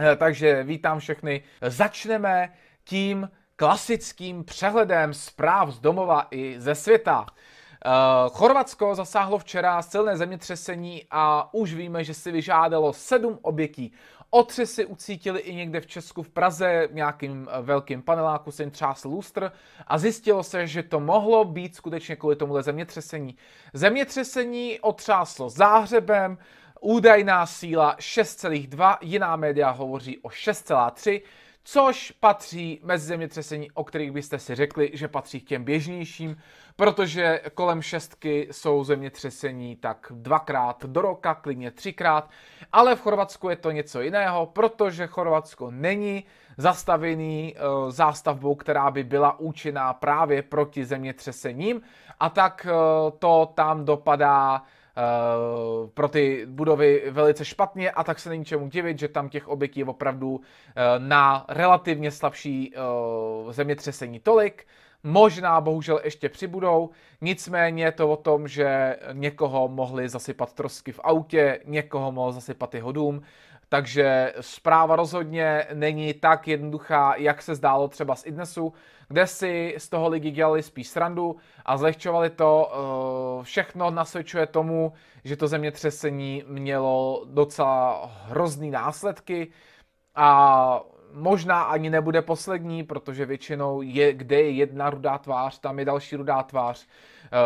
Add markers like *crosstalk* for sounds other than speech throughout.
Eh, takže vítám všechny. Začneme tím klasickým přehledem zpráv z domova i ze světa. Uh, Chorvatsko zasáhlo včera silné zemětřesení a už víme, že si vyžádalo sedm obětí. Otřesy ucítili i někde v Česku v Praze, v nějakým eh, velkým paneláku se jim třásl lustr a zjistilo se, že to mohlo být skutečně kvůli tomuhle zemětřesení. Zemětřesení otřáslo záhřebem, údajná síla 6,2, jiná média hovoří o 6,3, což patří mezi zemětřesení, o kterých byste si řekli, že patří k těm běžnějším, protože kolem šestky jsou zemětřesení tak dvakrát do roka, klidně třikrát, ale v Chorvatsku je to něco jiného, protože Chorvatsko není zastavený uh, zástavbou, která by byla účinná právě proti zemětřesením a tak uh, to tam dopadá pro ty budovy velice špatně a tak se není čemu divit, že tam těch obětí je opravdu uh, na relativně slabší uh, zemětřesení tolik. Možná bohužel ještě přibudou, nicméně to o tom, že někoho mohli zasypat trosky v autě, někoho mohl zasypat jeho dům, takže zpráva rozhodně není tak jednoduchá, jak se zdálo třeba z Idnesu, kde si z toho lidi dělali spíš srandu a zlehčovali to. Eh, všechno nasvědčuje tomu, že to zemětřesení mělo docela hrozný následky a možná ani nebude poslední, protože většinou je, kde je jedna rudá tvář, tam je další rudá tvář.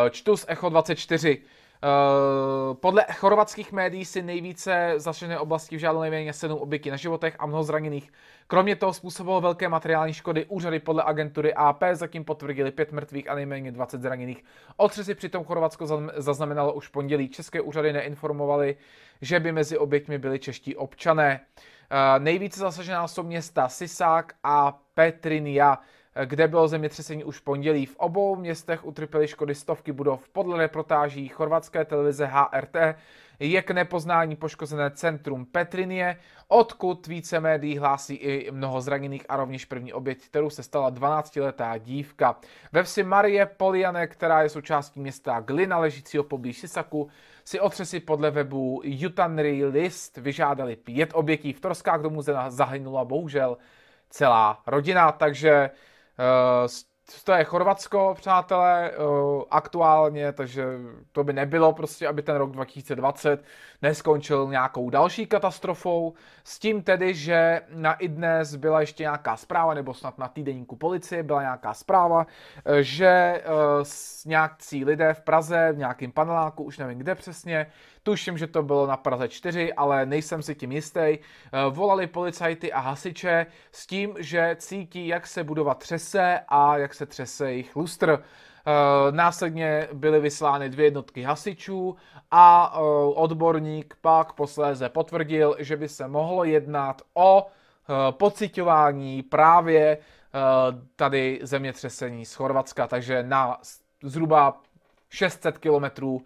Eh, čtu z Echo 24. Uh, podle chorvatských médií si nejvíce zasažené oblasti vžádalo nejméně 7 obětí na životech a mnoho zraněných. Kromě toho způsobilo velké materiální škody. Úřady podle agentury AP zatím potvrdili 5 mrtvých a nejméně 20 zraněných. Otřesy přitom Chorvatsko zaznamenalo už pondělí. České úřady neinformovaly, že by mezi oběťmi byli čeští občané. Uh, nejvíce zasažená jsou města Sisák a Petrinia kde bylo zemětřesení už v pondělí. V obou městech utrpěly škody stovky budov. Podle reportáží chorvatské televize HRT je k nepoznání poškozené centrum Petrinie, odkud více médií hlásí i mnoho zraněných a rovněž první oběť, kterou se stala 12-letá dívka. Ve vsi Marie Poliane, která je součástí města Glina, ležícího poblíž Sisaku, si otřesy podle webu Jutanry List vyžádali pět obětí. V Torskách domů zahynula bohužel celá rodina, takže to je Chorvatsko, přátelé, uh, aktuálně, takže to by nebylo prostě, aby ten rok 2020 neskončil nějakou další katastrofou. S tím tedy, že na i dnes byla ještě nějaká zpráva, nebo snad na týdenníku policie byla nějaká zpráva, eh, že uh, nějakcí lidé v Praze, v nějakém paneláku, už nevím kde přesně, tuším, že to bylo na Praze 4, ale nejsem si tím jistý, eh, volali policajty a hasiče s tím, že cítí, jak se budova třese a jak se třese jejich lustr. Eh, následně byly vyslány dvě jednotky hasičů a eh, odborník pak posléze potvrdil, že by se mohlo jednat o pocitování právě tady zemětřesení z Chorvatska, takže na zhruba 600 kilometrů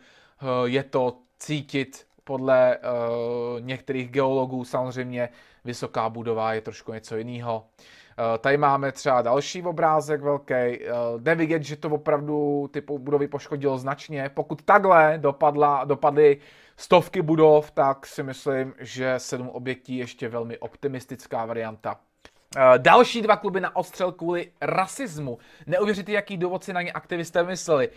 je to cítit podle některých geologů samozřejmě vysoká budova je trošku něco jiného. Uh, tady máme třeba další obrázek velký. Jde vidět, že to opravdu ty budovy poškodilo značně. Pokud takhle dopadla, dopadly stovky budov, tak si myslím, že sedm objektí ještě velmi optimistická varianta. Uh, další dva kluby na ostřel kvůli rasismu. Neuvěříte, jaký důvod si na ně aktivisté mysleli.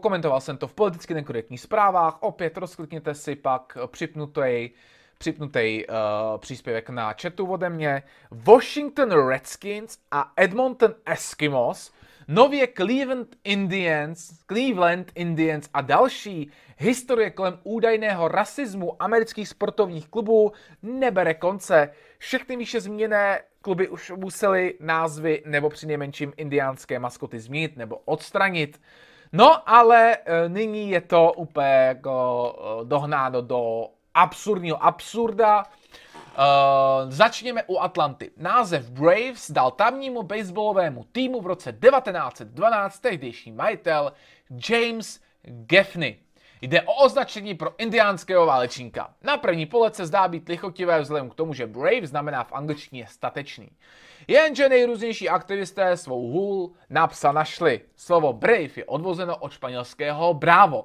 Komentoval jsem to v politicky nekorektních zprávách. Opět rozklikněte si pak připnutý, připnutý uh, příspěvek na chatu ode mě. Washington Redskins a Edmonton Eskimos nově Cleveland Indians, Cleveland Indians a další historie kolem údajného rasismu amerických sportovních klubů nebere konce. Všechny výše zmíněné kluby už museli názvy nebo přinejmenším indiánské maskoty změnit nebo odstranit. No, ale e, nyní je to úplně jako e, dohnáno do absurdního absurda. Uh, začněme u Atlanty. Název Braves dal tamnímu baseballovému týmu v roce 1912 tehdejší majitel James Gaffney. Jde o označení pro indiánského válečníka. Na první pohled se zdá být lichotivé vzhledem k tomu, že brave znamená v angličtině statečný. Jenže nejrůznější aktivisté svou hůl napsa našli. Slovo brave je odvozeno od španělského bravo,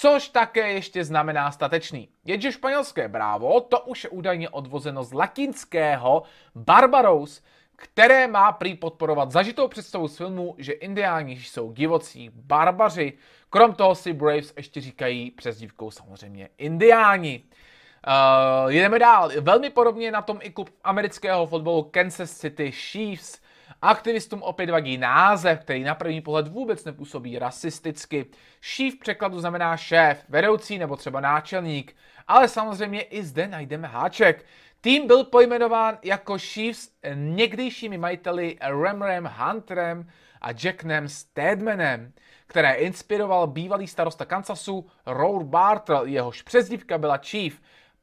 což také ještě znamená statečný. Jenže španělské brávo, to už je údajně odvozeno z latinského barbaros, které má prý podporovat zažitou představu z filmu, že indiáni jsou divocí barbaři. Krom toho si Braves ještě říkají přezdívkou samozřejmě indiáni. Uh, jdeme dál. Velmi podobně na tom i klub amerického fotbalu Kansas City Chiefs. Aktivistům opět vadí název, který na první pohled vůbec nepůsobí rasisticky. V překladu znamená šéf, vedoucí nebo třeba náčelník, ale samozřejmě i zde najdeme háček. Tým byl pojmenován jako Chiefs někdejšími majiteli Ramrem Hunterem a Jacknem Stedmanem, které inspiroval bývalý starosta Kansasu Roar Bartle, jehož přezdívka byla Chief.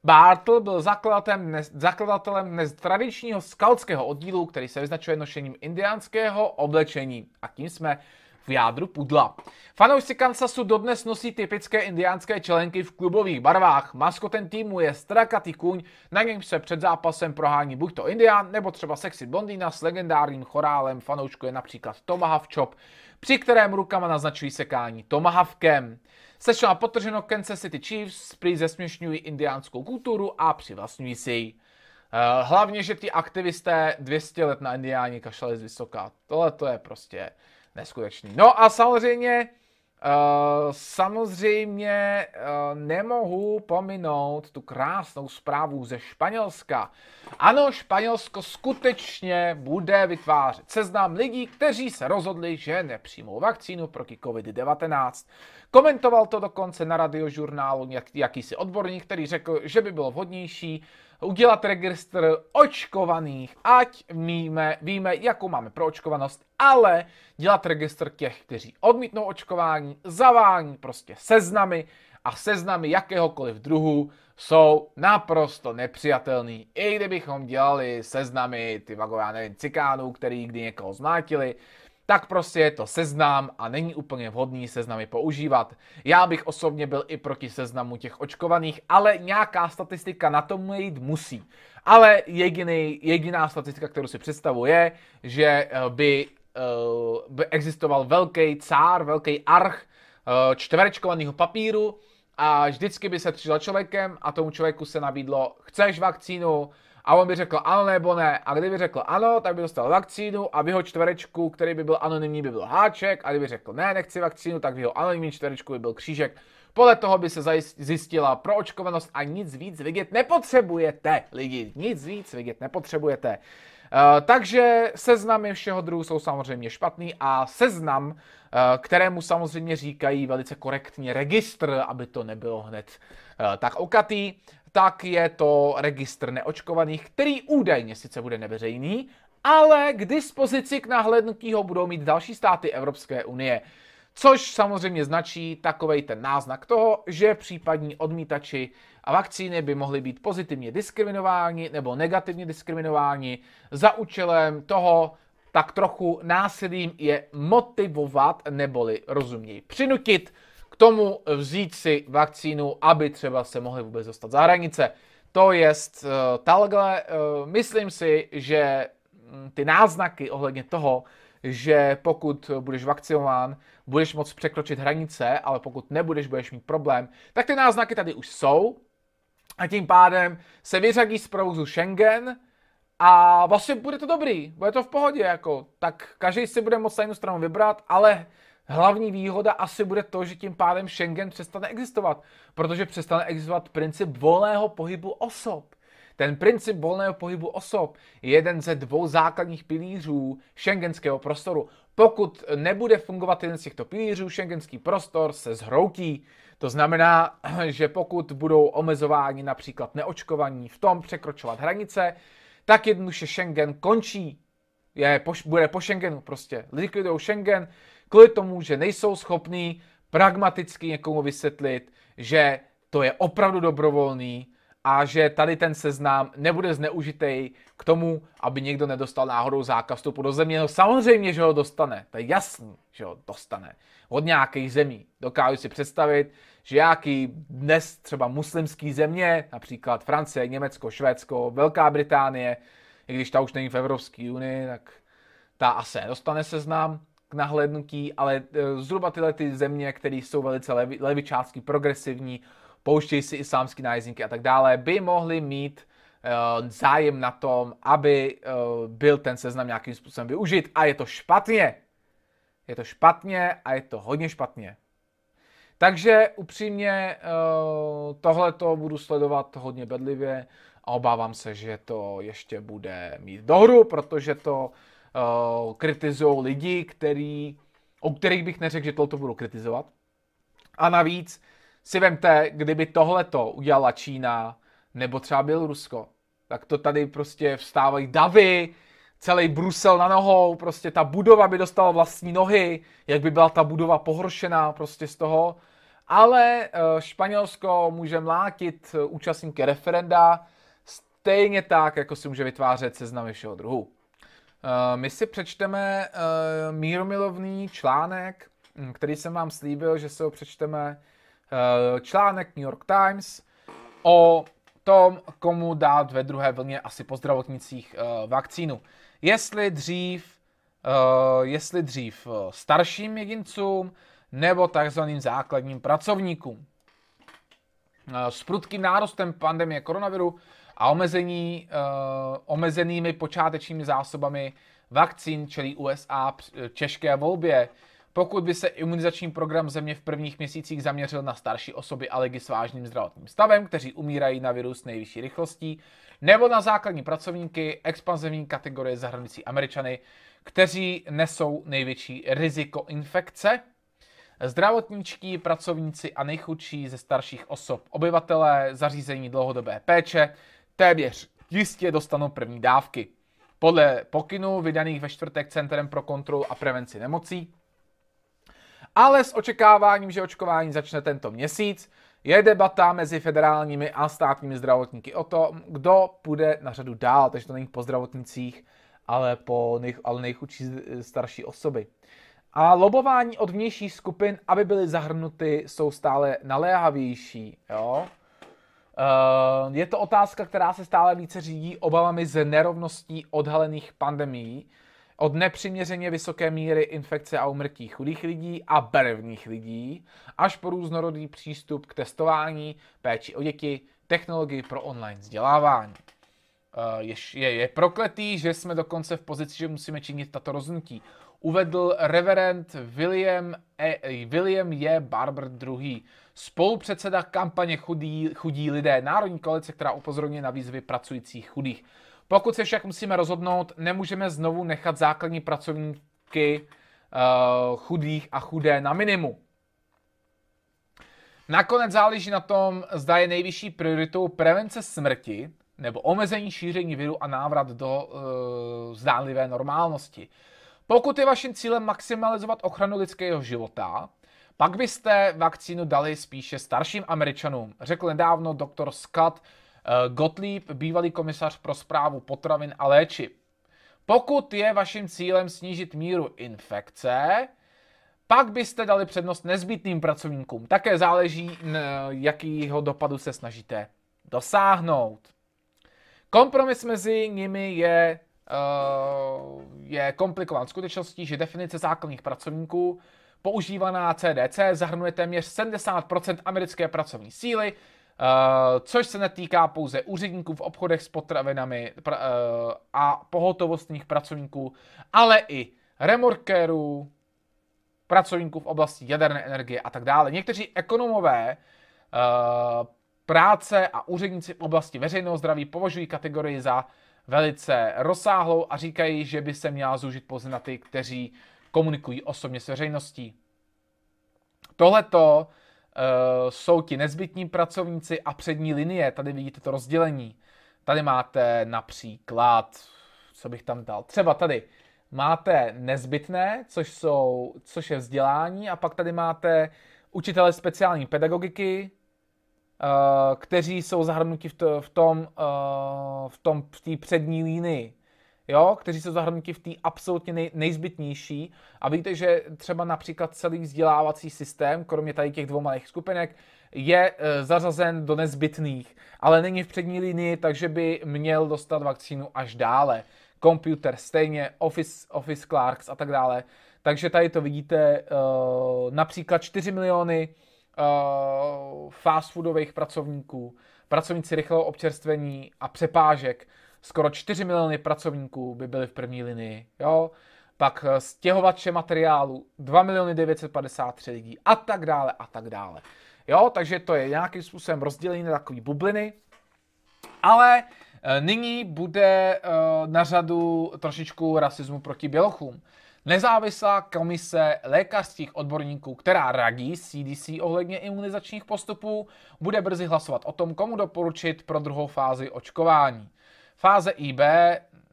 Bartle byl zakladatelem, ne, zakladatelem dnes tradičního skautského oddílu, který se vyznačuje nošením indiánského oblečení. A tím jsme v jádru pudla. Fanoušci Kansasu dodnes nosí typické indiánské čelenky v klubových barvách. Maskotem týmu je strakatý kůň, na něm se před zápasem prohání buď to indián, nebo třeba sexy blondýna s legendárním chorálem. Fanoušku je například Tomahawk Chop, při kterém rukama naznačují sekání Tomahawkem. Sečeno a potrženo Kansas City Chiefs prý zesměšňují indiánskou kulturu a přivlastňují si ji. Eh, hlavně, že ty aktivisté 200 let na indiáni kašlali z vysoká. Tohle to je prostě neskutečný. No a samozřejmě, samozřejmě uh, nemohu pominout tu krásnou zprávu ze Španělska. Ano, Španělsko skutečně bude vytvářet seznam lidí, kteří se rozhodli, že nepřijmou vakcínu proti COVID-19. Komentoval to dokonce na radiožurnálu jak, jakýsi odborník, který řekl, že by bylo vhodnější udělat registr očkovaných, ať víme, víme, jakou máme proočkovanost, ale dělat registr těch, kteří odmítnou očkování, zavání prostě seznamy a seznamy jakéhokoliv druhu jsou naprosto nepřijatelný. I kdybychom dělali seznamy, ty vago, já nevím, cikánů, který kdy někoho zmátili, tak prostě je to seznam a není úplně vhodný seznamy používat. Já bych osobně byl i proti seznamu těch očkovaných, ale nějaká statistika na tom jít musí. Ale jediný, jediná statistika, kterou si představuji, je, že eh, by, uh, by existoval velký cár, velký arch uh, čtverečkovaného papíru a vždycky by se tři člověkem a tomu člověku se nabídlo, chceš vakcínu, a on by řekl ano nebo ne. A kdyby řekl ano, tak by dostal vakcínu a v jeho čtverečku, který by byl anonymní, by byl háček. A kdyby řekl ne, nechci vakcínu, tak v jeho anonymní čtverečku by byl křížek. Podle toho by se zjistila proočkovanost a nic víc vidět nepotřebujete, lidi. Nic víc vidět nepotřebujete. Uh, takže seznamy všeho druhu jsou samozřejmě špatný a seznam, uh, kterému samozřejmě říkají velice korektně registr, aby to nebylo hned uh, tak okatý, tak je to registr neočkovaných, který údajně sice bude neveřejný, ale k dispozici k nahlédnutí ho budou mít další státy Evropské unie. Což samozřejmě značí takovej ten náznak toho, že případní odmítači a vakcíny by mohly být pozitivně diskriminováni nebo negativně diskriminováni za účelem toho, tak trochu násilím je motivovat neboli rozuměji přinutit tomu vzít si vakcínu, aby třeba se mohli vůbec dostat za hranice. To je uh, takhle, uh, myslím si, že mm, ty náznaky ohledně toho, že pokud budeš vakcinován, budeš moct překročit hranice, ale pokud nebudeš, budeš mít problém, tak ty náznaky tady už jsou a tím pádem se vyřadí z provozu Schengen a vlastně bude to dobrý, bude to v pohodě, jako, tak každý si bude moct na jednu stranu vybrat, ale Hlavní výhoda asi bude to, že tím pádem Schengen přestane existovat, protože přestane existovat princip volného pohybu osob. Ten princip volného pohybu osob je jeden ze dvou základních pilířů šengenského prostoru. Pokud nebude fungovat jeden z těchto pilířů, šengenský prostor se zhroutí. To znamená, *clears throat* že pokud budou omezováni například neočkovaní v tom překročovat hranice, tak jednoduše Schengen končí. Je, bude po Schengenu prostě. Likvidují Schengen, kvůli tomu, že nejsou schopní pragmaticky někomu vysvětlit, že to je opravdu dobrovolný a že tady ten seznam nebude zneužitý k tomu, aby někdo nedostal náhodou zákaz vstupu do země. No samozřejmě, že ho dostane. To je jasný, že ho dostane. Od nějakých zemí. Dokážu si představit, že nějaký dnes třeba muslimský země, například Francie, Německo, Švédsko, Velká Británie, i když ta už není v Evropské unii, tak ta asi nedostane seznam k nahlédnutí, ale eh, zhruba tyhle ty země, které jsou velice levi, levičácky progresivní, pouštějí si islámský nájezdníky a tak dále, by mohly mít uh, zájem na tom, aby uh, byl ten seznam nějakým způsobem využit. A je to špatně. Je to špatně a je to hodně špatně. Takže upřímně uh, tohle to budu sledovat hodně bedlivě a obávám se, že to ještě bude mít dohru, protože to uh, kritizují lidi, který, o kterých bych neřekl, že tohle budou kritizovat. A navíc si vemte, kdyby tohleto udělala Čína nebo třeba byl Rusko, tak to tady prostě vstávají davy, celý Brusel na nohou, prostě ta budova by dostala vlastní nohy, jak by byla ta budova pohoršená prostě z toho. Ale eh, Španělsko může mlátit eh, účastníky referenda stejně tak, jako si může vytvářet seznamy všeho druhu. Eh, my si přečteme míromilovný článek, hm, který jsem vám slíbil, že se ho přečteme. Článek New York Times o tom, komu dát ve druhé vlně asi po zdravotnicích vakcínu. Jestli dřív, jestli dřív starším jedincům, nebo takzvaným základním pracovníkům. S prudkým nárostem pandemie koronaviru a omezení, uh, omezenými počátečními zásobami vakcín čelí USA těžké volbě. Pokud by se imunizační program země v prvních měsících zaměřil na starší osoby a lidi s vážným zdravotním stavem, kteří umírají na virus nejvyšší rychlostí, nebo na základní pracovníky expanzivní kategorie zahrnující Američany, kteří nesou největší riziko infekce, zdravotničtí, pracovníci a nejchudší ze starších osob, obyvatelé zařízení dlouhodobé péče, téměř jistě dostanou první dávky. Podle pokynů vydaných ve čtvrtek Centrem pro kontrolu a prevenci nemocí, ale s očekáváním, že očkování začne tento měsíc, je debata mezi federálními a státními zdravotníky o tom, kdo půjde na řadu dál, takže to není po zdravotnicích, ale po nej, ale nejchudší starší osoby. A lobování od vnějších skupin, aby byly zahrnuty, jsou stále naléhavější. Jo? Uh, je to otázka, která se stále více řídí obavami z nerovností odhalených pandemí, od nepřiměřeně vysoké míry infekce a umrtí chudých lidí a barevných lidí, až po různorodý přístup k testování, péči o děti, technologii pro online vzdělávání. Uh, je, je, je prokletý, že jsme dokonce v pozici, že musíme činit tato rozhodnutí uvedl reverend William, e, William J. Barber II., spolupředseda kampaně chudí, chudí lidé, národní koalice, která upozorňuje na výzvy pracujících chudých. Pokud se však musíme rozhodnout, nemůžeme znovu nechat základní pracovníky uh, chudých a chudé na minimu. Nakonec záleží na tom, zda je nejvyšší prioritou prevence smrti nebo omezení šíření viru a návrat do uh, zdánlivé normálnosti. Pokud je vaším cílem maximalizovat ochranu lidského života, pak byste vakcínu dali spíše starším Američanům, řekl nedávno doktor Scott eh, Gottlieb, bývalý komisař pro zprávu potravin a léčiv. Pokud je vaším cílem snížit míru infekce, pak byste dali přednost nezbytným pracovníkům. Také záleží, jakýho dopadu se snažíte dosáhnout. Kompromis mezi nimi je je komplikován skutečností, že definice základních pracovníků používaná CDC zahrnuje téměř 70% americké pracovní síly, eh, což se netýká pouze úředníků v obchodech s potravinami eh, a pohotovostních pracovníků, ale i remorkérů, pracovníků v oblasti jaderné energie a tak dále. Někteří ekonomové práce a úředníci v oblasti veřejného zdraví považují kategorii za velice rozsáhlou a říkají, že by se měla zúžit pouze na ty, kteří komunikují osobně s veřejností. Tohleto uh, jsou ti nezbytní pracovníci a přední linie. Tady vidíte to rozdělení. Tady máte například, co bych tam dal, třeba tady máte nezbytné, což, jsou, což je vzdělání, a pak tady máte učitele speciální pedagogiky, kteří jsou zahrnuti v, to, v tom, uh, v tom, v té přední línii, jo, kteří jsou zahrnuti v té absolutně nej, nejzbytnější. A víte, že třeba například celý vzdělávací systém, kromě tady těch dvou malých skupinek, je uh, zařazen do nezbytných, ale není v přední linii, takže by měl dostat vakcínu až dále. Computer stejně, Office, Office Clerks a tak dále. Takže tady to vidíte, například 4 miliony fast foodových pracovníků, pracovníci rychlého občerstvení a přepážek, skoro 4 miliony pracovníků by byly v první linii. Jo? Pak stěhovače materiálu 2 miliony 953 lidí a tak dále a tak dále. Jo, takže to je nějakým způsobem rozdělení na takové bubliny. Ale e, nyní bude e, na řadu trošičku rasismu proti bělochům. Nezávislá komise lékařských odborníků, která radí CDC ohledně imunizačních postupů, bude brzy hlasovat o tom, komu doporučit pro druhou fázi očkování. Fáze IB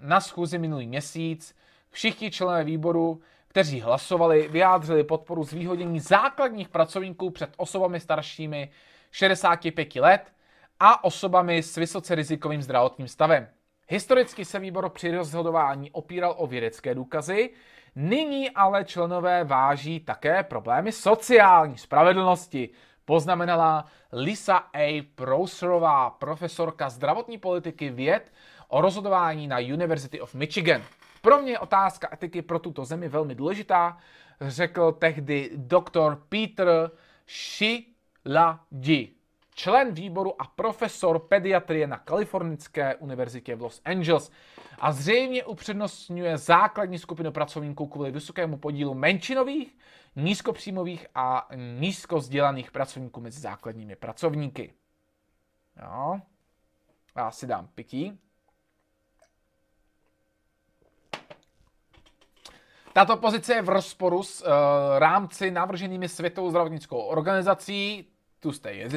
na schůzi minulý měsíc všichni členové výboru kteří hlasovali, vyjádřili podporu zvýhodnění základních pracovníků před osobami staršími 65 let a osobami s vysoce rizikovým zdravotním stavem. Historicky se výbor při rozhodování opíral o vědecké důkazy, nyní ale členové váží také problémy sociální spravedlnosti, poznamenala Lisa A. Prouserová, profesorka zdravotní politiky věd o rozhodování na University of Michigan. Pro mě je otázka etiky pro tuto zemi velmi důležitá, řekl tehdy doktor Peter Shiladi, člen výboru a profesor pediatrie na Kalifornické univerzitě v Los Angeles a zřejmě upřednostňuje základní skupinu pracovníků kvůli vysokému podílu menšinových, nízkopříjmových a nízkozdělaných pracovníků mezi základními pracovníky. Jo. Já si dám pití. Tato pozice je v rozporu s uh, rámci navrženými Světovou zdravotnickou organizací, tu jste je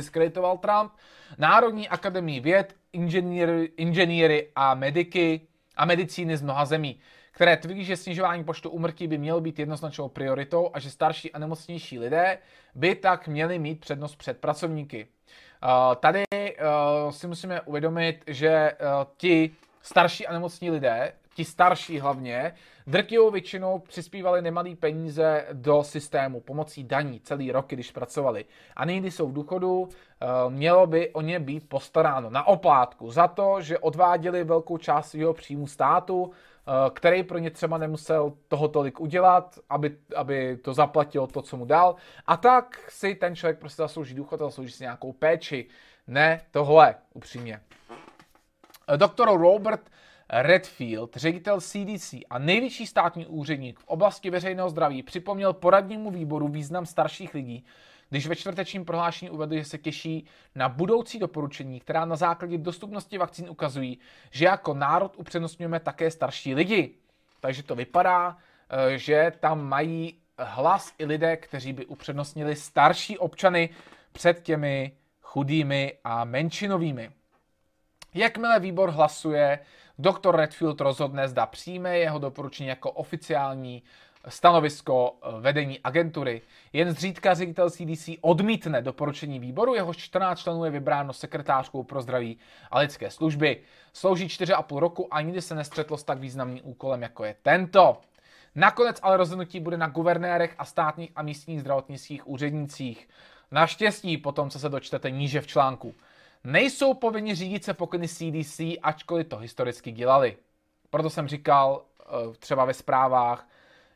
Trump, Národní akademii věd, inženýry, inženýry a mediky a medicíny z mnoha zemí, které tvrdí, že snižování počtu umrtí by mělo být jednoznačnou prioritou a že starší a nemocnější lidé by tak měli mít přednost před pracovníky. Uh, tady uh, si musíme uvědomit, že uh, ti starší a nemocní lidé, ti starší hlavně, drtivou většinou přispívali nemalý peníze do systému pomocí daní celý roky, když pracovali. A nyní, jsou v důchodu, eh, mělo by o ně být postaráno na oplátku za to, že odváděli velkou část svého příjmu státu, eh, který pro ně třeba nemusel toho tolik udělat, aby, aby to zaplatilo to, co mu dal. A tak si ten člověk prostě zaslouží důchod, zaslouží si nějakou péči. Ne tohle, upřímně. Doktor Robert Redfield, ředitel CDC a nejvyšší státní úředník v oblasti veřejného zdraví, připomněl poradnímu výboru význam starších lidí, když ve čtvrtečním prohlášení uvedl, že se těší na budoucí doporučení, která na základě dostupnosti vakcín ukazují, že jako národ upřednostňujeme také starší lidi. Takže to vypadá, eh, že tam mají hlas i lidé, kteří by upřednostnili starší občany před těmi chudými a menšinovými. Jakmile výbor hlasuje, doktor Redfield rozhodne, zda přijme jeho doporučení jako oficiální stanovisko eh, vedení agentury. Jen zřídka ředitel CDC odmítne doporučení výboru, jeho 14 členů je vybráno sekretářkou pro zdraví a lidské služby. Slouží 4,5 roku a nikdy se nestřetlo s tak významným úkolem, jako je tento. Nakonec ale rozhodnutí bude na guvernérech a státních a místních zdravotnických úřednících. Naštěstí potom, co se dočtete níže v článku nejsou povinni řídit se pokyny CDC, ačkoliv to historicky dělali. Proto jsem říkal eh, třeba ve zprávách,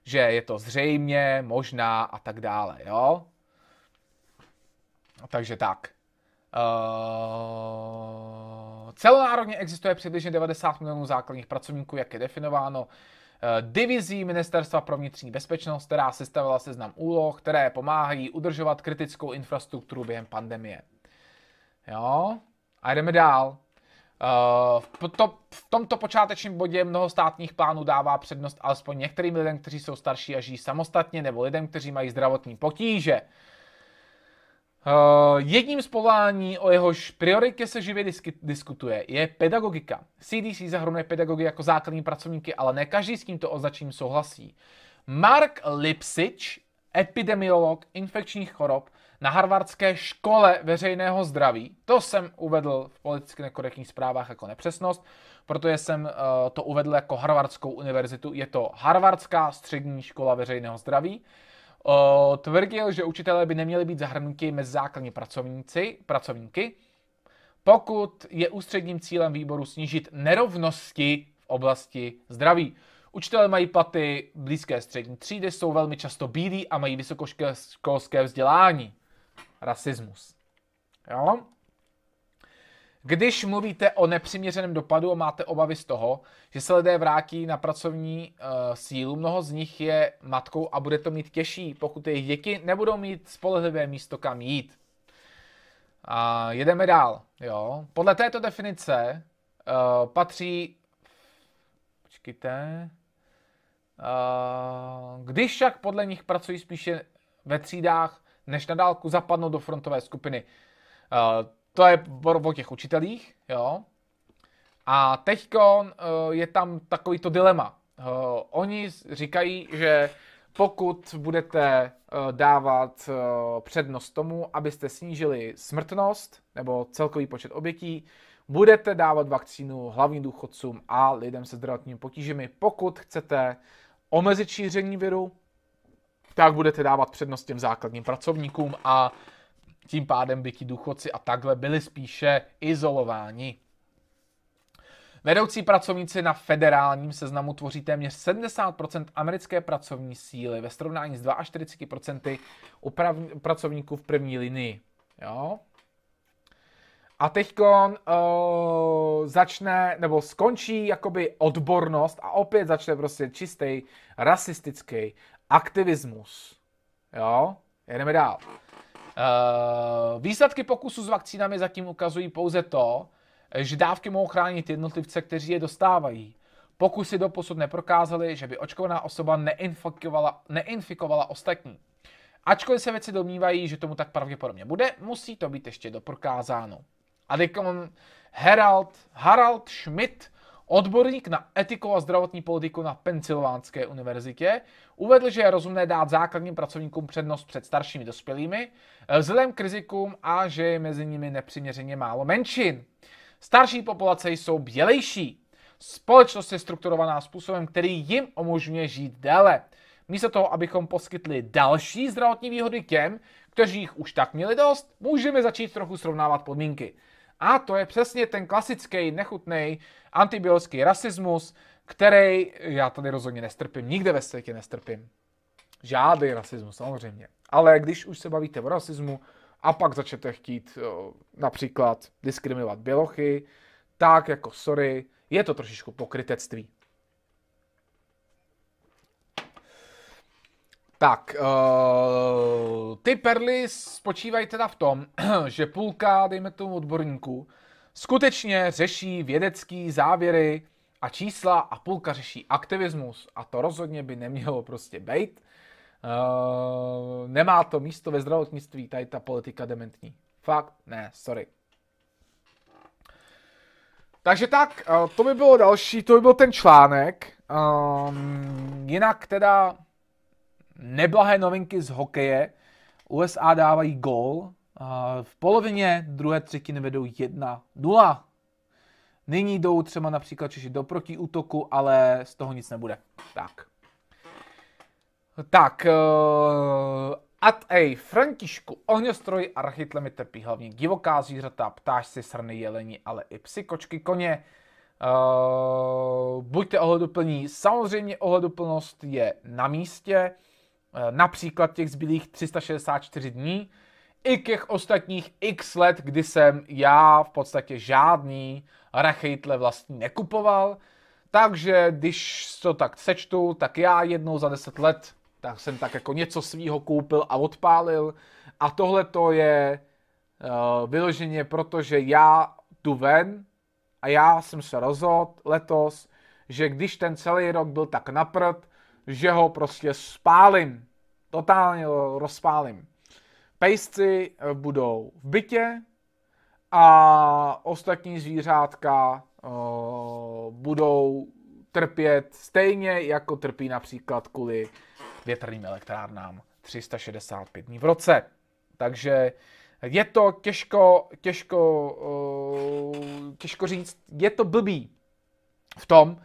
že je to zřejmě, možná a tak dále, jo? Takže tak. Uh, celonárodně existuje přibližně 90 milionů základních pracovníků, jak je definováno uh, divizí Ministerstva pro vnitřní bezpečnost, která sestavila seznam úloh, které pomáhají udržovat kritickou infrastrukturu během pandemie. Jo? A jdeme dál. V, to, v tomto počátečním bodě mnoho státních plánů dává přednost alespoň některým lidem, kteří jsou starší a žijí samostatně, nebo lidem, kteří mají zdravotní potíže. Uh, jedním z povolání, o jehož prioritě se živě disk- diskutuje, je pedagogika. CDC zahrnuje pedagogy jako základní pracovníky, ale ne každý s tímto označením souhlasí. Mark Lipsich, epidemiolog infekčních chorob, na Harvardské škole veřejného zdraví. To jsem uvedl v politicky nekorektních zprávách jako nepřesnost, protože jsem uh, to uvedl jako Harvardskou univerzitu. Je to Harvardská střední škola veřejného zdraví. Uh, tvrdil, že učitelé by neměli být zahrnuti mezi základní pracovníci, pracovníky, pokud je ústředním cílem výboru snížit nerovnosti v oblasti zdraví. Učitelé mají platy blízké střední třídy, jsou velmi často bílí a mají vysokoškolské vzdělání. Rasismus. Jo? Když mluvíte o nepřiměřeném dopadu a máte obavy z toho, že se lidé vrátí na pracovní uh, sílu, mnoho z nich je matkou a bude to mít těžší, pokud jejich děti nebudou mít spolehlivé místo, kam jít. A jedeme dál. Jo. Podle této definice uh, patří... Počkejte. Uh, když však podle nich pracují spíše ve třídách, než na dálku zapadnou do frontové skupiny. Uh, to je o těch učitelích, jo. A teď uh, je tam takovýto dilema. Uh, oni říkají, že pokud budete dávat přednost tomu, abyste snížili smrtnost nebo celkový počet obětí, budete dávat vakcínu hlavním důchodcům a lidem se zdravotními potížemi. Pokud chcete omezit šíření viru, tak budete dávat přednost těm základním pracovníkům a tím pádem by ti důchodci a takhle byli spíše izolováni. Vedoucí pracovníci na federálním seznamu tvoří téměř 70% americké pracovní síly ve srovnání s 42% u prav- pracovníků v první linii. Jo? A teď uh, začne, nebo skončí jakoby odbornost a opět začne prostě čistý rasistický aktivismus. Jo? Jedeme dál. Uh, výsledky pokusu s vakcínami zatím ukazují pouze to, že dávky mohou chránit jednotlivce, kteří je dostávají. Pokusy doposud neprokázaly, že by očkovaná osoba neinfikovala, neinfikovala ostatní. Ačkoliv se věci domnívají, že tomu tak pravděpodobně bude, musí to být ještě doprokázáno. A Herald, Harald Schmidt Odborník na etiku a zdravotní politiku na Pensylvánské univerzitě uvedl, že je rozumné dát základním pracovníkům přednost před staršími dospělými, eh, vzhledem k rizikům a že je mezi nimi nepřiměřeně málo menšin. Starší populace jsou bělejší. Společnost je strukturovaná způsobem, který jim umožňuje žít déle. Místo toho, abychom poskytli další zdravotní výhody těm, kteří jich už tak měli dost, můžeme začít trochu srovnávat podmínky. A to je přesně ten klasický, nechutný antibiologický rasismus, který já tady rozhodně nestrpím, nikde ve světě nestrpím. Žádný rasismus, samozřejmě. Ale když už se bavíte o rasismu a pak začnete chtít o, například diskriminovat bělochy, tak jako sorry, je to trošičku pokrytectví. Tak, uh, ty perly spočívají teda v tom, *clears throat* že půlka, dejme tomu odborníků, skutečně řeší vědecký závěry a čísla a půlka řeší aktivismus a to rozhodně by nemělo prostě být. Uh, nemá to místo ve zdravotnictví, tady ta politika dementní. Fakt? Ne, sorry. Takže tak, uh, to by bylo další, to by byl ten článek. Um, jinak teda neblahé novinky z hokeje. USA dávají gól. V polovině druhé třetiny vedou 1-0. Nyní jdou třeba například Češi do protiútoku, ale z toho nic nebude. Tak. Tak, uh, at a Františku, ohňostroj a rachytle mi trpí hlavně divoká zvířata, ptášci, srny, jeleni, ale i psy, kočky, koně. Uh, buďte ohleduplní, samozřejmě ohleduplnost je na místě. Eh, například těch zbylých 364 dní, i těch ostatních x let, kdy jsem já v podstatě žádný rachejtle vlastní nekupoval. Takže když to tak sečtu, tak já jednou za 10 let tak jsem tak jako něco svýho koupil a odpálil. A tohle to je uh, vyloženě, protože já tu ven a já jsem se rozhodl letos, že když ten celý rok byl tak naprd, že ho prostě spálím. Totálně rozpálím. Pejsci eh, budou v bytě a ostatní zvířátka uh, budou trpět stejně, jako trpí například kvůli větrným elektrárnám 365 dní v roce. Takže je to těžko, těžko, uh, těžko říct, je to blbý v tom,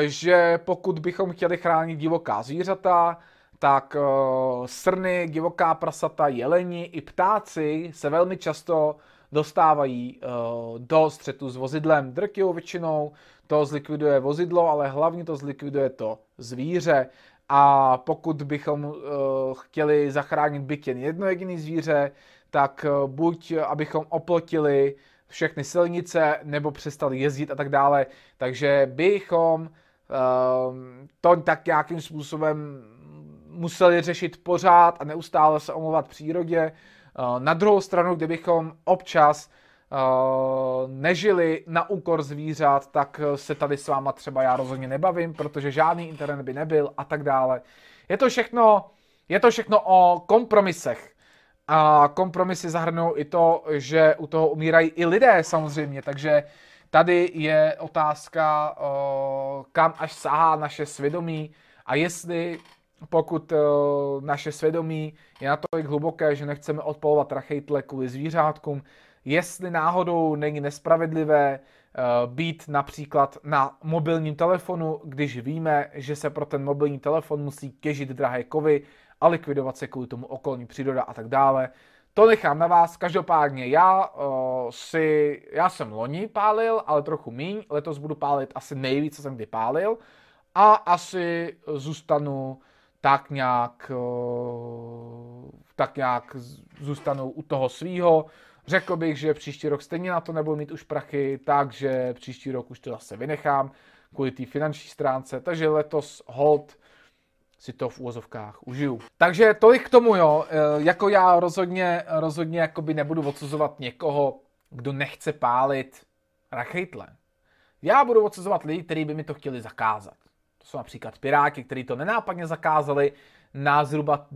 že pokud bychom chtěli chránit divoká zvířata, tak uh, srny, divoká prasata, jeleni i ptáci se velmi často dostávají uh, do střetu s vozidlem. Drtivou většinou to zlikviduje vozidlo, ale hlavně to zlikviduje to zvíře. A pokud bychom chtěli zachránit byt jen jedno jediné zvíře, tak buď abychom oplotili všechny silnice, nebo přestali jezdit a tak dále. Takže bychom to tak nějakým způsobem museli řešit pořád a neustále se omlouvat přírodě. Uh, na druhou stranu, kdybychom občas uh, nežili na úkor zvířat, tak se tady s váma třeba já rozhodně nebavím, protože žádný internet by nebyl a tak dále. Je to všechno, je to všechno o kompromisech. A kompromisy zahrnou i to, že u toho umírají i lidé samozřejmě, takže tady je otázka, kam až sahá naše svědomí a jestli pokud naše svědomí je natolik hluboké, že nechceme odpolovat rachejtle kvůli zvířátkům, jestli náhodou není nespravedlivé být například na mobilním telefonu, když víme, že se pro ten mobilní telefon musí těžit drahé kovy a likvidovat se kvůli tomu okolní příroda a tak dále. To nechám na vás. Každopádně já uh, si, já jsem loni pálil, ale trochu míň. Letos budu pálit asi nejvíc, co jsem kdy pálil. A asi zůstanu tak nějak, uh, tak nějak zůstanu u toho svýho. Řekl bych, že příští rok stejně na to nebudu mít už prachy, takže příští rok už to zase vynechám kvůli té finanční stránce. Takže letos hold si to v úvozovkách užiju. Takže tolik k tomu, jo. E, jako já rozhodně, rozhodně jakoby nebudu odsuzovat někoho, kdo nechce pálit rachejtle. Já budu odsuzovat lidi, kteří by mi to chtěli zakázat. To jsou například Piráti, kteří to nenápadně zakázali na zhruba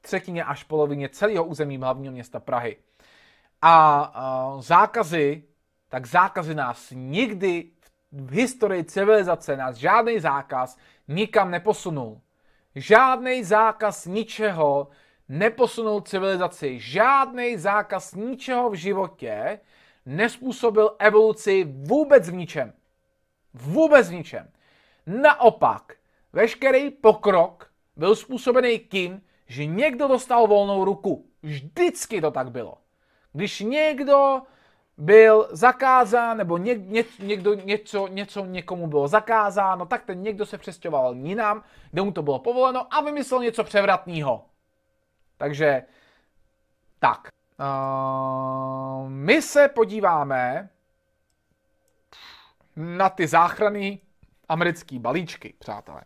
třetině až polovině celého území hlavního města Prahy. A uh, zákazy, tak zákazy nás nikdy v historii civilizace nás žádný zákaz nikam neposunul. Žádný zákaz ničeho neposunul civilizaci. Žádný zákaz ničeho v životě nespůsobil evoluci vůbec v ničem. Vůbec v ničem. Naopak, veškerý pokrok byl způsobený tím, že někdo dostal volnou ruku. Vždycky to tak bylo. Když někdo byl zakázán, nebo ně, ně, někdo, něco, něco někomu bylo zakázáno, tak ten někdo se přestěhoval jinam, kde mu to bylo povoleno a vymyslel něco převratného. Takže tak. Uh, my se podíváme na ty záchrany americké balíčky, přátelé.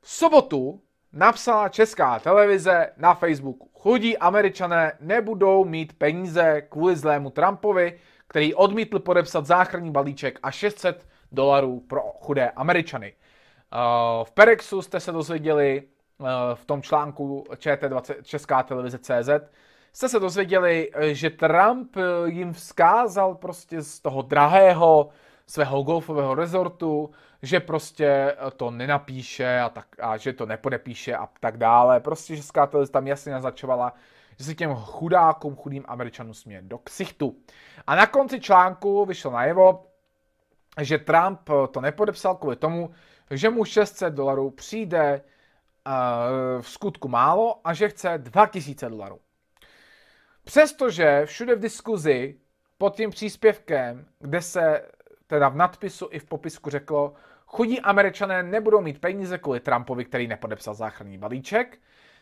V sobotu napsala česká televize na Facebooku. Chudí američané nebudou mít peníze kvůli zlému Trumpovi, který odmítl podepsat záchranný balíček a 600 dolarů pro chudé Američany. Eh, v Perexu jste se dozvěděli eh, v tom článku ČT20 Česká televize CZ, jste se dozvěděli, eh, že Trump jim vzkázal prostě z toho drahého svého golfového rezortu, že prostě to nenapíše a, tak, a že to nepodepíše a tak dále. Prostě Česká televize tam jasně naznačovala, že se těm chudákům, chudým Američanům směje do ksichtu. A na konci článku vyšlo najevo, že Trump to nepodepsal kvůli tomu, že mu 600 dolarů přijde uh, v skutku málo a že chce 2000 dolarů. Přestože všude v diskuzi pod tím příspěvkem, kde se teda v nadpisu i v popisku řeklo, chudí američané nebudou mít peníze kvůli Trumpovi, který nepodepsal záchranný balíček,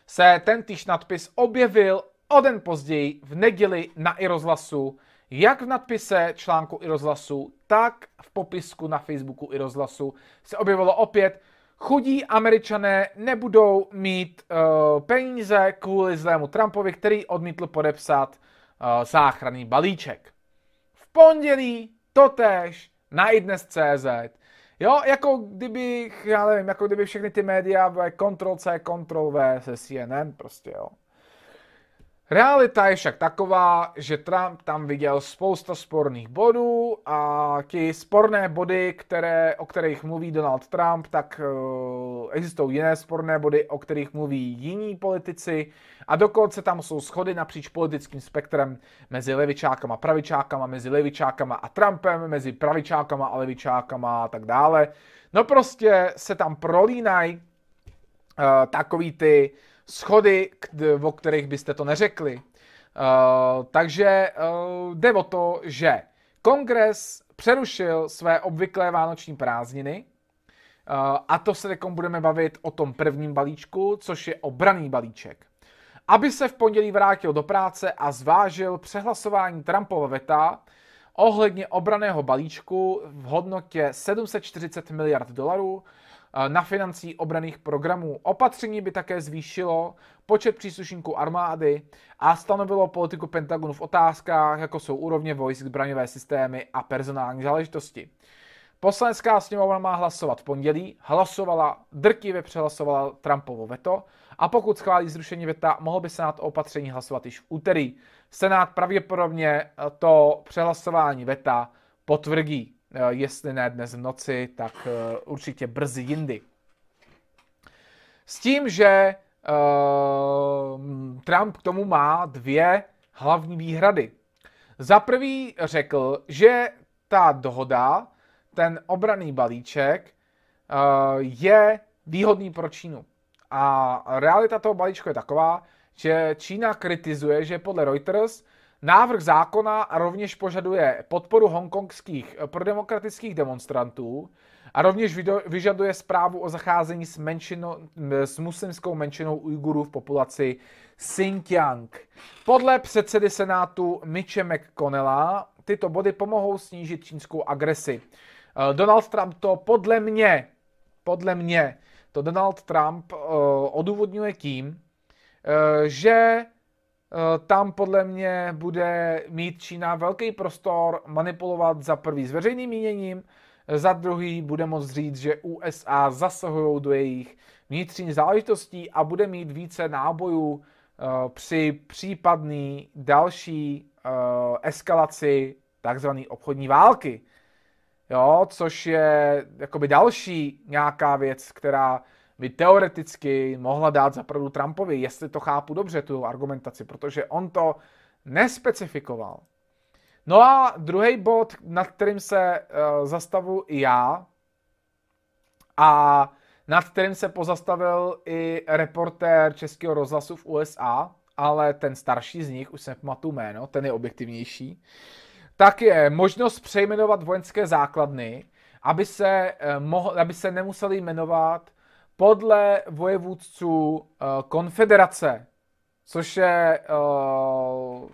se ten týž nadpis objevil o den později v neděli na i rozhlasu, jak v nadpise článku i rozhlasu, tak v popisku na Facebooku i rozhlasu se objevilo opět, chudí američané nebudou mít uh, peníze kvůli zlému Trumpovi, který odmítl podepsat uh, záchranný balíček. V pondělí totéž na iDnes.cz Jo, jako kdyby, já nevím, jako kdyby všechny ty média Ctrl C, Ctrl V se CNN prostě, jo. Realita je však taková, že Trump tam viděl spousta sporných bodů a ti sporné body, které, o kterých mluví Donald Trump, tak uh, existují jiné sporné body, o kterých mluví jiní politici a dokonce tam jsou schody napříč politickým spektrem mezi levičákama, pravičákama, mezi levičákama a Trumpem, mezi pravičákama a levičákama a tak dále. No prostě se tam prolínají uh, takový ty schody, o kterých byste to neřekli. Uh, takže uh, jde o to, že kongres přerušil své obvyklé vánoční prázdniny uh, a to se teď budeme bavit o tom prvním balíčku, což je obraný balíček. Aby se v pondělí vrátil do práce a zvážil přehlasování Trumpova veta ohledně obraného balíčku v hodnotě 740 miliard dolarů, Eh, na financí obraných programů. Opatření by také zvýšilo počet příslušníků armády a stanovilo politiku Pentagonu v otázkách, jako jsou úrovně vojsk, zbraňové systémy a personální záležitosti. Poslanecká sněmovna má hlasovat v pondělí, hlasovala, drtivě přehlasovala Trumpovo veto a pokud schválí zrušení veta, mohl by Senát o opatření hlasovat již v úterý. Senát pravděpodobně to přehlasování veta potvrdí. Eh, jestli ne dnes v noci, tak eh, určitě brzy jindy. S tím, že uh, Trump k tomu má dvě hlavní výhrady. Za prvý řekl, že ta dohoda, ten obraný balíček, uh, je výhodný pro Čínu. A realita toho balíčku je taková, že Čína kritizuje, že podle Reuters Návrh zákona rovněž požaduje podporu hongkongských eh, prodemokratických demonstrantů a rovněž vyžaduje zprávu o zacházení s, menšino, s muslimskou menšinou Ujgurů v populaci Xinjiang. Podle předsedy Senátu Mitche McConnella tyto body pomohou snížit čínskou agresi. Eh, Donald Trump to podle mě, podle mě, to Donald Trump uh, odůvodňuje tím, uh, že tam podle mě bude mít Čína velký prostor manipulovat za prvý s veřejným míněním, za druhý bude moct říct, že USA zasahují do jejich vnitřních záležitostí a bude mít více nábojů eh, při případné další eh, eskalaci takzvané obchodní války. Jo, což je jakoby další nějaká věc, která by teoreticky mohla dát za pravdu Trumpovi, jestli to chápu dobře, tu argumentaci, protože on to nespecifikoval. No a druhý bod, nad kterým se uh, zastavu i já, a nad kterým se pozastavil i reportér Českého rozhlasu v USA, ale ten starší z nich, už jsem pamatuju jméno, ten je objektivnější, tak je možnost přejmenovat vojenské základny, aby se, uh, mohl, aby se nemuseli jmenovat podle vojevůdců uh, konfederace, což je uh,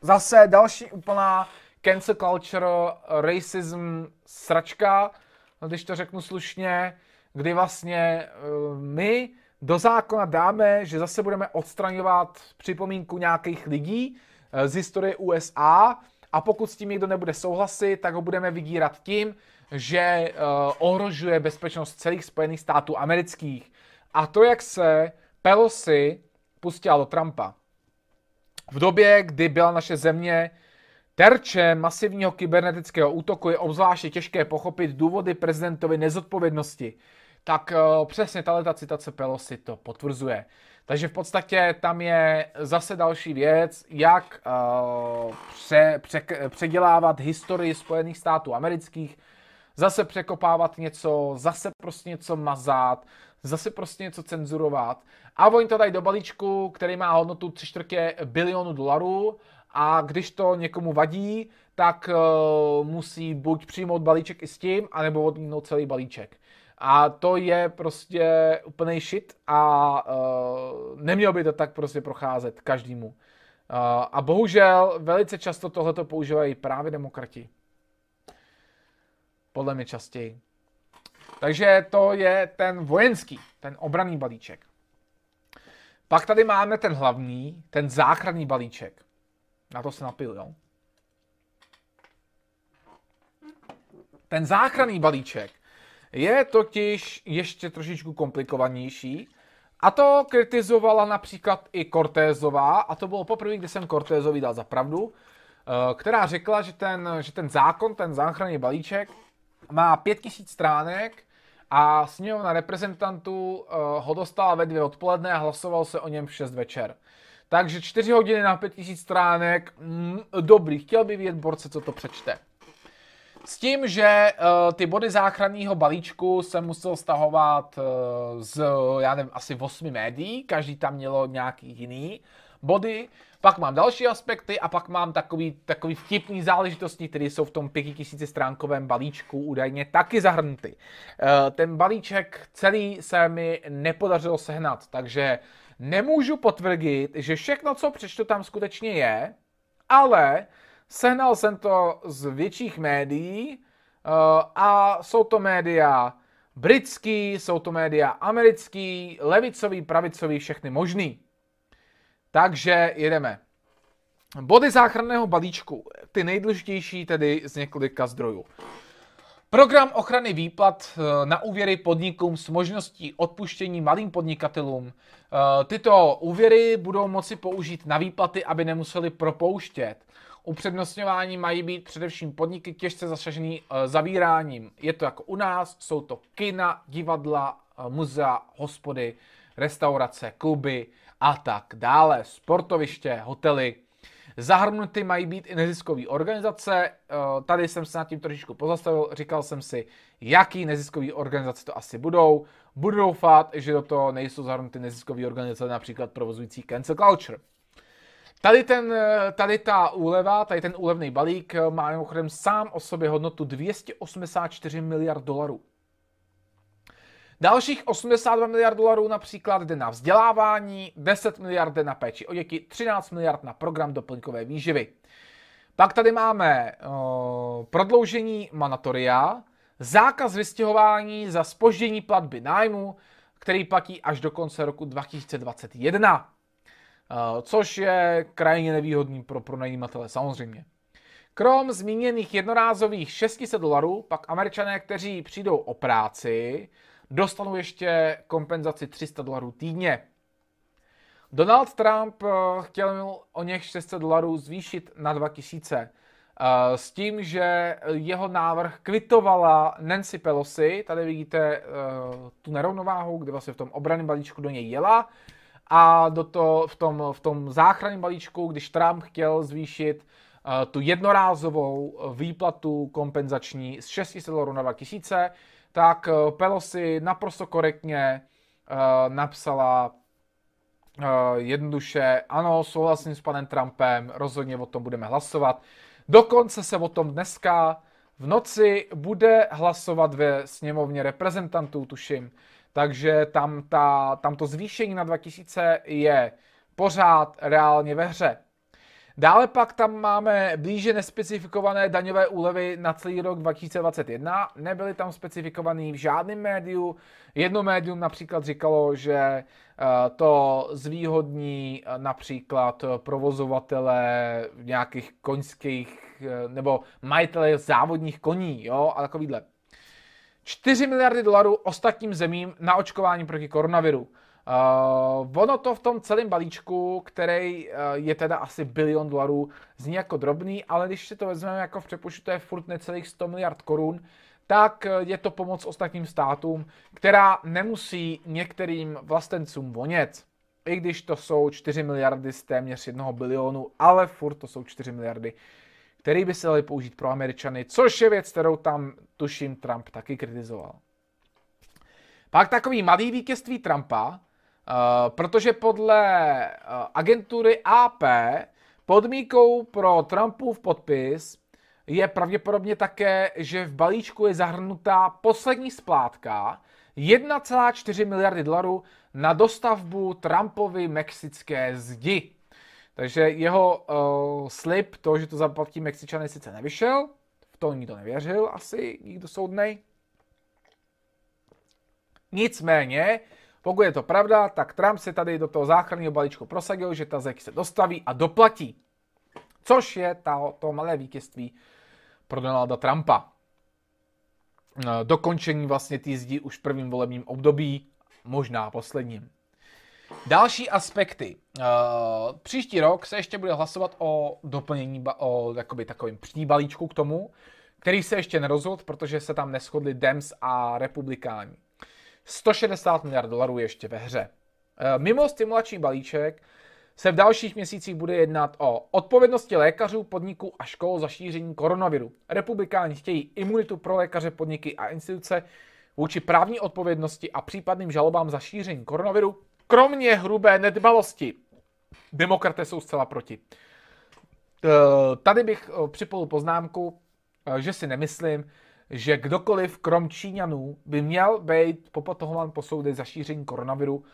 zase další úplná cancel culture, racism, sračka, když to řeknu slušně, kdy vlastně uh, my do zákona dáme, že zase budeme odstraňovat připomínku nějakých lidí z historie USA a pokud s tím někdo nebude souhlasit, tak ho budeme vydírat tím, že uh, ohrožuje bezpečnost celých Spojených států amerických. A to, jak se Pelosi pustila do Trumpa. V době, kdy byla naše země terčem masivního kybernetického útoku, je obzvláště těžké pochopit důvody prezidentovy nezodpovědnosti. Tak uh, přesně tato citace Pelosi to potvrzuje. Takže v podstatě tam je zase další věc, jak uh, pře, pře, předělávat historii Spojených států amerických, zase překopávat něco, zase prostě něco mazat, zase prostě něco cenzurovat. A oni to dají do balíčku, který má hodnotu 3 čtvrtě bilionu dolarů a když to někomu vadí, tak uh, musí buď přijmout balíček i s tím, anebo odmítnout celý balíček. A to je prostě úplný shit a uh, nemělo by to tak prostě procházet každému. Uh, a bohužel velice často tohleto používají právě demokrati. Podle mě častěji. Takže to je ten vojenský, ten obraný balíček. Pak tady máme ten hlavní, ten záchranný balíček. Na to se napil, jo? Ten záchranný balíček je totiž ještě trošičku komplikovanější. A to kritizovala například i Cortézová, a to bylo poprvé, kdy jsem Cortézovi dal za pravdu, eh, která řekla, že ten, že ten zákon, ten záchranný balíček má 5000 stránek a sněmovna reprezentantů uh, ho dostala ve dvě odpoledne a hlasoval se o něm v 6 večer. Takže 4 hodiny na 5000 stránek, mm, dobrý, chtěl by vidět borce, co to přečte. S tím, že uh, ty body záchranného balíčku se musel stahovat uh, z, já nevím, asi 8 médií, každý tam mělo nějaký jiný. body, pak mám další aspekty a pak mám takový, takový vtipný záležitosti, které jsou v tom 5000 stránkovém balíčku údajně taky zahrnuty. Eh, ten balíček celý se mi nepodařilo sehnat, takže nemůžu potvrdit, že všechno, co přečtu, tam skutečně je, ale sehnal jsem to z větších médií eh, a jsou to média britský, jsou to média americký, levicový, pravicový, všechny možný. Takže jedeme. Body záchranného balíčku, ty nejdůležitější tedy z několika zdrojů. Program ochrany výplat eh, na úvěry podnikům s možností odpuštění malým podnikatelům. Eh, tyto úvěry budou moci použít na výplaty, aby nemuseli propouštět. Upřednostňování mají být především podniky těžce zasažený eh, zavíráním. Je to jako u nás, jsou to kina, divadla, muzea, hospody, restaurace, kluby a tak dále, sportoviště, hotely. Zahrnuty mají být i neziskové organizace. Eh, tady jsem se nad tím trošičku pozastavil, říkal jsem si, jaký neziskové organizace to asi budou. Budu doufat, že do toho nejsou zahrnuty neziskové organizace, například provozující cancel culture. Tady, ten, eh, tady ta úleva, tady ten úlevný balík eh, má mimochodem sám o sobě hodnotu 284 miliard dolarů. Dalších 82 miliard dolarů například jde na vzdělávání, 10 miliard jde na péči o děti, 13 miliard na program doplňkové výživy. Pak tady máme uh, prodloužení manatoria, zákaz vystěhování za spoždění platby nájmu, který platí až do konce roku 2021, uh, což je krajně nevýhodný pro pronajímatele samozřejmě. Krom zmíněných jednorázových 600 dolarů, pak američané, kteří přijdou o práci, dostanou ještě kompenzaci 300 dolarů týdně. Donald Trump eh, chtěl o něch 600 dolarů zvýšit na 2000 eh, s tím, že jeho návrh kvitovala Nancy Pelosi. Tady vidíte eh, tu nerovnováhu, kde vlastně v tom obraném balíčku do něj jela. A do to, v, tom, v tom záchranném balíčku, když Trump chtěl zvýšit tu jednorázovou výplatu kompenzační z 600 dolarů na 2000, tak eh, Pelosi naprosto korektně uh, napsala uh, jednoduše, ano, souhlasím s panem Trumpem, rozhodně o tom budeme hlasovat. Dokonce se o tom dneska v noci bude hlasovat ve sněmovně reprezentantů, tuším. Takže tam, ta, tam to zvýšení na 2000 je pořád reálně ve hře. Dále pak tam máme blíže nespecifikované daňové úlevy na celý rok 2021. Nebyly tam specifikovaný v žádném médiu. Jedno médium například říkalo, že eh, to zvýhodní eh, například provozovatele nějakých koňských eh, nebo majitele závodních koní jo, a takovýhle. 4 miliardy dolarů ostatním zemím na očkování proti koronaviru. Uh, ono to v tom celém balíčku, který uh, je teda asi bilion dolarů, zní jako drobný, ale když si to vezmeme jako v přepočtu, to je furt necelých 100 miliard korun, tak uh, je to pomoc ostatním státům, která nemusí některým vlastencům vonět. I když to jsou 4 miliardy z téměř jednoho bilionu, ale furt to jsou 4 miliardy, které by se daly použít pro Američany, což je věc, kterou tam tuším Trump taky kritizoval. Pak takový malý vítězství Trumpa, Eh, protože podle uh, agentury AP podmínkou pro Trumpův podpis je pravděpodobně také, že v balíčku je zahrnutá poslední splátka 1,4 miliardy dolarů na dostavbu Trumpovy mexické zdi. Takže jeho uh, slib, to, že to zaplatí Mexičany, sice nevyšel, v to nikdo nevěřil, asi nikdo soudnej. Nicméně, pokud je to pravda, tak Trump se tady do toho záchranného balíčku prosadil, že ta zeď se dostaví a doplatí. Což je ta, to malé vítězství pro Donalda Trumpa. E, dokončení vlastně té zdi už v prvním volebním období, možná posledním. Další aspekty. E, příští rok se ještě bude hlasovat o doplnění, o jakoby takovým balíčku k tomu, který se ještě nerozhodl, protože se tam neschodli Dems a republikáni. 160 miliard dolarů ještě ve hře. E, mimo stimulační balíček se v dalších měsících bude jednat o odpovědnosti lékařů, podniků a škol za šíření koronaviru. Republikáni chtějí imunitu pro lékaře, podniky a instituce vůči právní odpovědnosti a případným žalobám za šíření koronaviru, kromě hrubé nedbalosti. Demokraté jsou zcela proti. Tady bych připojil poznámku, že si nemyslím, že kdokoliv krom Číňanů by měl být popotohován po soudech za šíření koronaviru,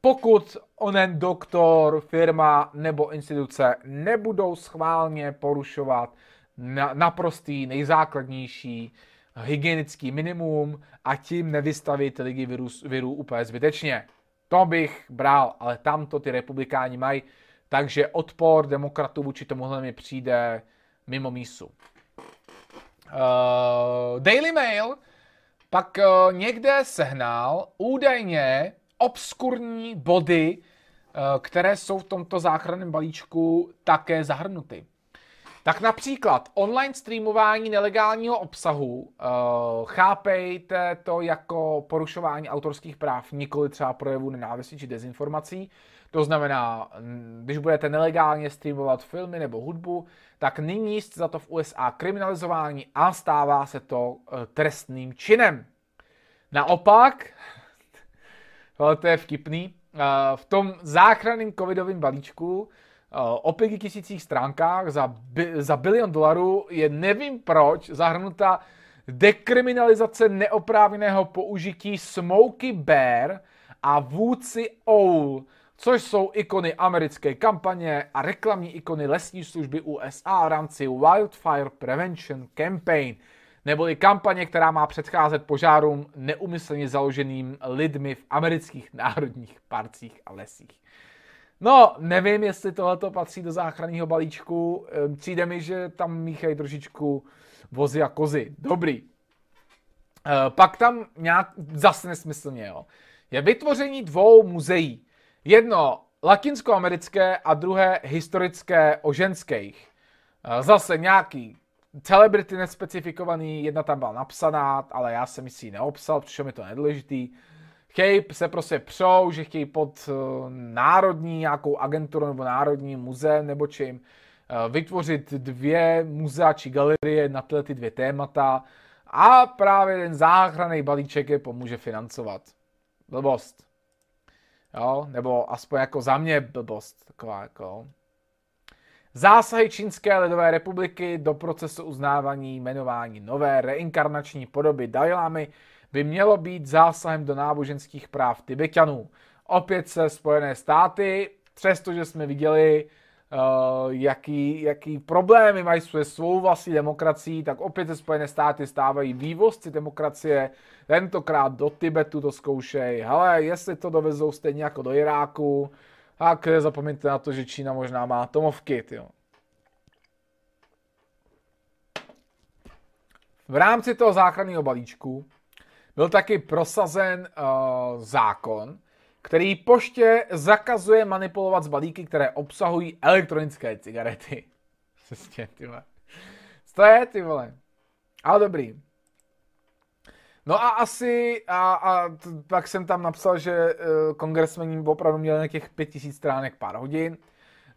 pokud onen doktor, firma nebo instituce nebudou schválně porušovat na, naprostý nejzákladnější hygienický minimum a tím nevystavit lidi viru, viru úplně zbytečně. To bych bral, ale tam to ty republikáni mají, takže odpor demokratů vůči tomuhle mi přijde mimo mísu. Uh, Daily Mail pak uh, někde sehnal údajně obskurní body, uh, které jsou v tomto záchranném balíčku také zahrnuty. Tak například online streamování nelegálního obsahu, chápejte to jako porušování autorských práv, nikoli třeba projevu nenávisti či dezinformací. To znamená, když budete nelegálně streamovat filmy nebo hudbu, tak nyní jste za to v USA kriminalizování a stává se to uh, trestným činem. Naopak, *laughs* to je vtipný, uh, v tom záchranném covidovém balíčku Eh, o pěti tisících stránkách za, za bilion dolarů je nevím proč zahrnuta dekriminalizace neoprávněného použití Smokey Bear a vůdci OUL, což jsou ikony americké kampaně a reklamní ikony lesní služby USA v rámci Wildfire Prevention Campaign, neboli kampaně, která má předcházet požárům neumyslně založeným lidmi v amerických *laughs* národních parcích a lesích. No, nevím, jestli tohleto patří do záchranného balíčku. Ehm, přijde mi, že tam míchají trošičku vozy a kozy. Dobrý. Ehm, pak tam nějak zase nesmyslně, jo. Je vytvoření dvou muzeí. Jedno latinskoamerické a druhé historické o ženských. Ehm, zase nějaký celebrity nespecifikovaný, jedna tam byla napsaná, ale já jsem si ji neobsal, přišlo mi to nedůležitý chtějí se prostě přou, že chtějí pod eh, národní nějakou agenturu nebo národní muzeum nebo čím eh, vytvořit dvě muzea či galerie na tyhle ty dvě témata a právě ten záchranný balíček je pomůže financovat. Blbost. Jo, nebo aspoň jako za mě blbost. Taková jako... Zásahy Čínské lidové republiky do procesu uznávání jmenování nové reinkarnační podoby Dalai by mělo být zásahem do náboženských práv Tibetanů. Opět se Spojené státy, přestože jsme viděli, uh, jaký, jaký problémy mají se svou vlastní demokracií, tak opět se Spojené státy stávají vývozci demokracie, tentokrát do Tibetu to zkoušej. Hele, jestli to dovezou stejně jako do Iráku, tak zapomeňte na to, že Čína možná má atomovky, jo. V rámci toho záchranného balíčku byl taky prosazen uh, zákon, který poště zakazuje manipulovat s balíky, které obsahují elektronické cigarety. *laughs* Přesně, ty vole. Co je, ty vole? Ale dobrý. No a asi, a, a pak jsem tam napsal, že uh, kongresmení opravdu měli nějakých 5000 stránek pár hodin.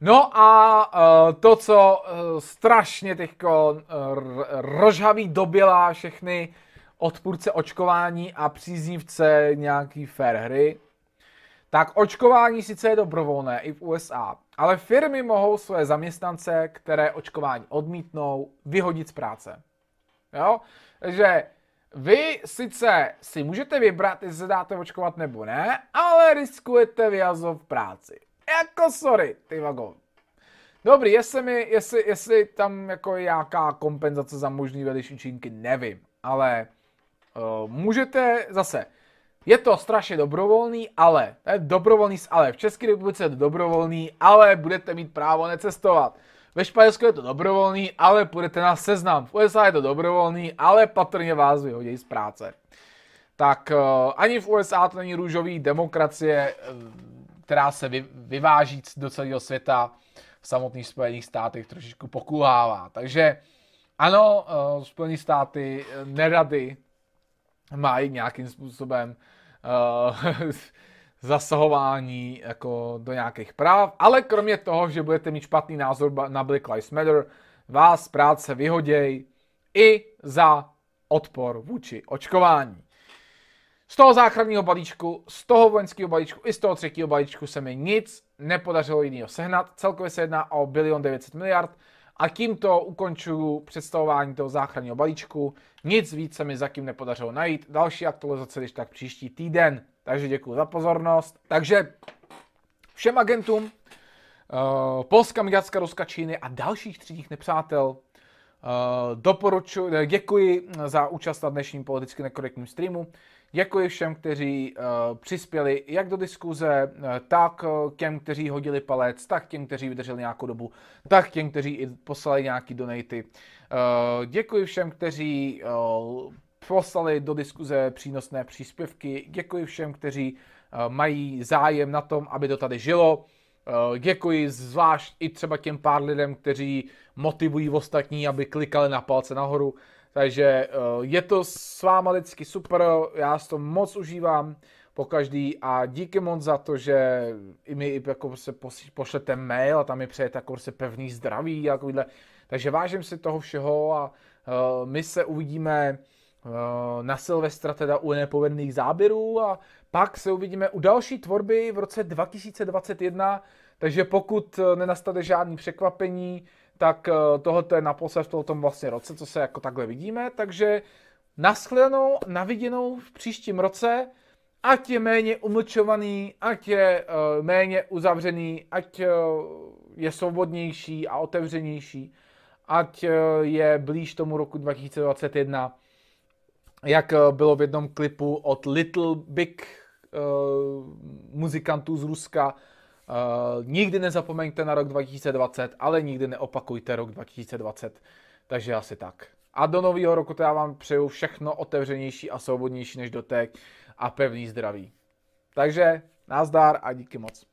No a uh, to, co uh, strašně teďko uh, rozhaví doběla všechny odpůrce očkování a příznivce nějaký fair hry, tak očkování sice je dobrovolné i v USA, ale firmy mohou své zaměstnance, které očkování odmítnou, vyhodit z práce. Jo? Takže vy sice si můžete vybrat, jestli se dáte očkovat nebo ne, ale riskujete vyjazov v práci. Jako sorry, ty vago. Dobrý, jestli, mi, jestli, jestli tam jako je nějaká kompenzace za možný vedlejší účinky, nevím. Ale Uh, můžete zase, je to strašně dobrovolný, ale, to je dobrovolný ale. V České republice je to dobrovolný, ale budete mít právo necestovat. Ve Španělsku je to dobrovolný, ale půjdete na seznam. V USA je to dobrovolný, ale patrně vás vyhodí z práce. Tak uh, ani v USA to není růžový demokracie, uh, která se vy, vyváží do celého světa v samotných Spojených státech trošičku pokulhává. Takže ano, uh, Spojené státy nerady mají nějakým způsobem uh, *laughs* zasahování jako do nějakých práv, ale kromě toho, že budete mít špatný názor na Black Lives Matter, vás práce vyhoděj i za odpor vůči očkování. z toho záchranného balíčku, z toho vojenského balíčku i z toho třetího balíčku se mi nic nepodařilo jiného sehnat. Celkově se jedná o bilion 900 miliard a tímto ukončuju představování toho záchranného balíčku. Nic víc se mi zatím nepodařilo najít. Další aktualizace, když tak příští týden. Takže děkuji za pozornost. Takže všem agentům, uh, Polska, Maďarska, Ruska, Číny a dalších třídních nepřátel uh, doporučuji, děkuji za účast na dnešním politicky nekorektním streamu. Děkuji všem, kteří uh, přispěli jak do diskuze, uh, tak uh, těm, kteří hodili palec, tak těm, kteří vydrželi nějakou dobu, tak těm, kteří i poslali nějaký donaty. Uh, děkuji všem, kteří uh, poslali do diskuze přínosné příspěvky. Děkuji všem, kteří uh, mají zájem na tom, aby to tady žilo. Děkuji zvlášť i třeba těm pár lidem, kteří motivují ostatní, aby klikali na palce nahoru. Takže eh, je to s váma vždycky super, já to moc užívám po každý a díky moc za to, že i mi jako se pošlete mail a tam mi přejete jako se pevný zdraví a takovýhle. Takže vážím si toho všeho a uh, my se uvidíme uh, na Silvestra teda u nepovedných záběrů a pak se uvidíme u další tvorby v roce 2021, takže pokud nenastane žádný překvapení, tak eh, tohoto je naposled v tom vlastně roce, co se jako takhle vidíme, takže naschledanou, naviděnou v příštím roce, ať je méně umlčovaný, ať je uh, méně uzavřený, ať uh, je svobodnější a otevřenější, ať uh, je blíž tomu roku 2021, jak uh, bylo v jednom klipu od Little Big uh, muzikantů z Ruska, Uh, nikdy nezapomeňte na rok 2020, ale nikdy neopakujte rok 2020. Takže asi tak. A do nového roku já vám přeju všechno otevřenější a svobodnější než dotek a pevný zdraví. Takže nazdar a díky moc.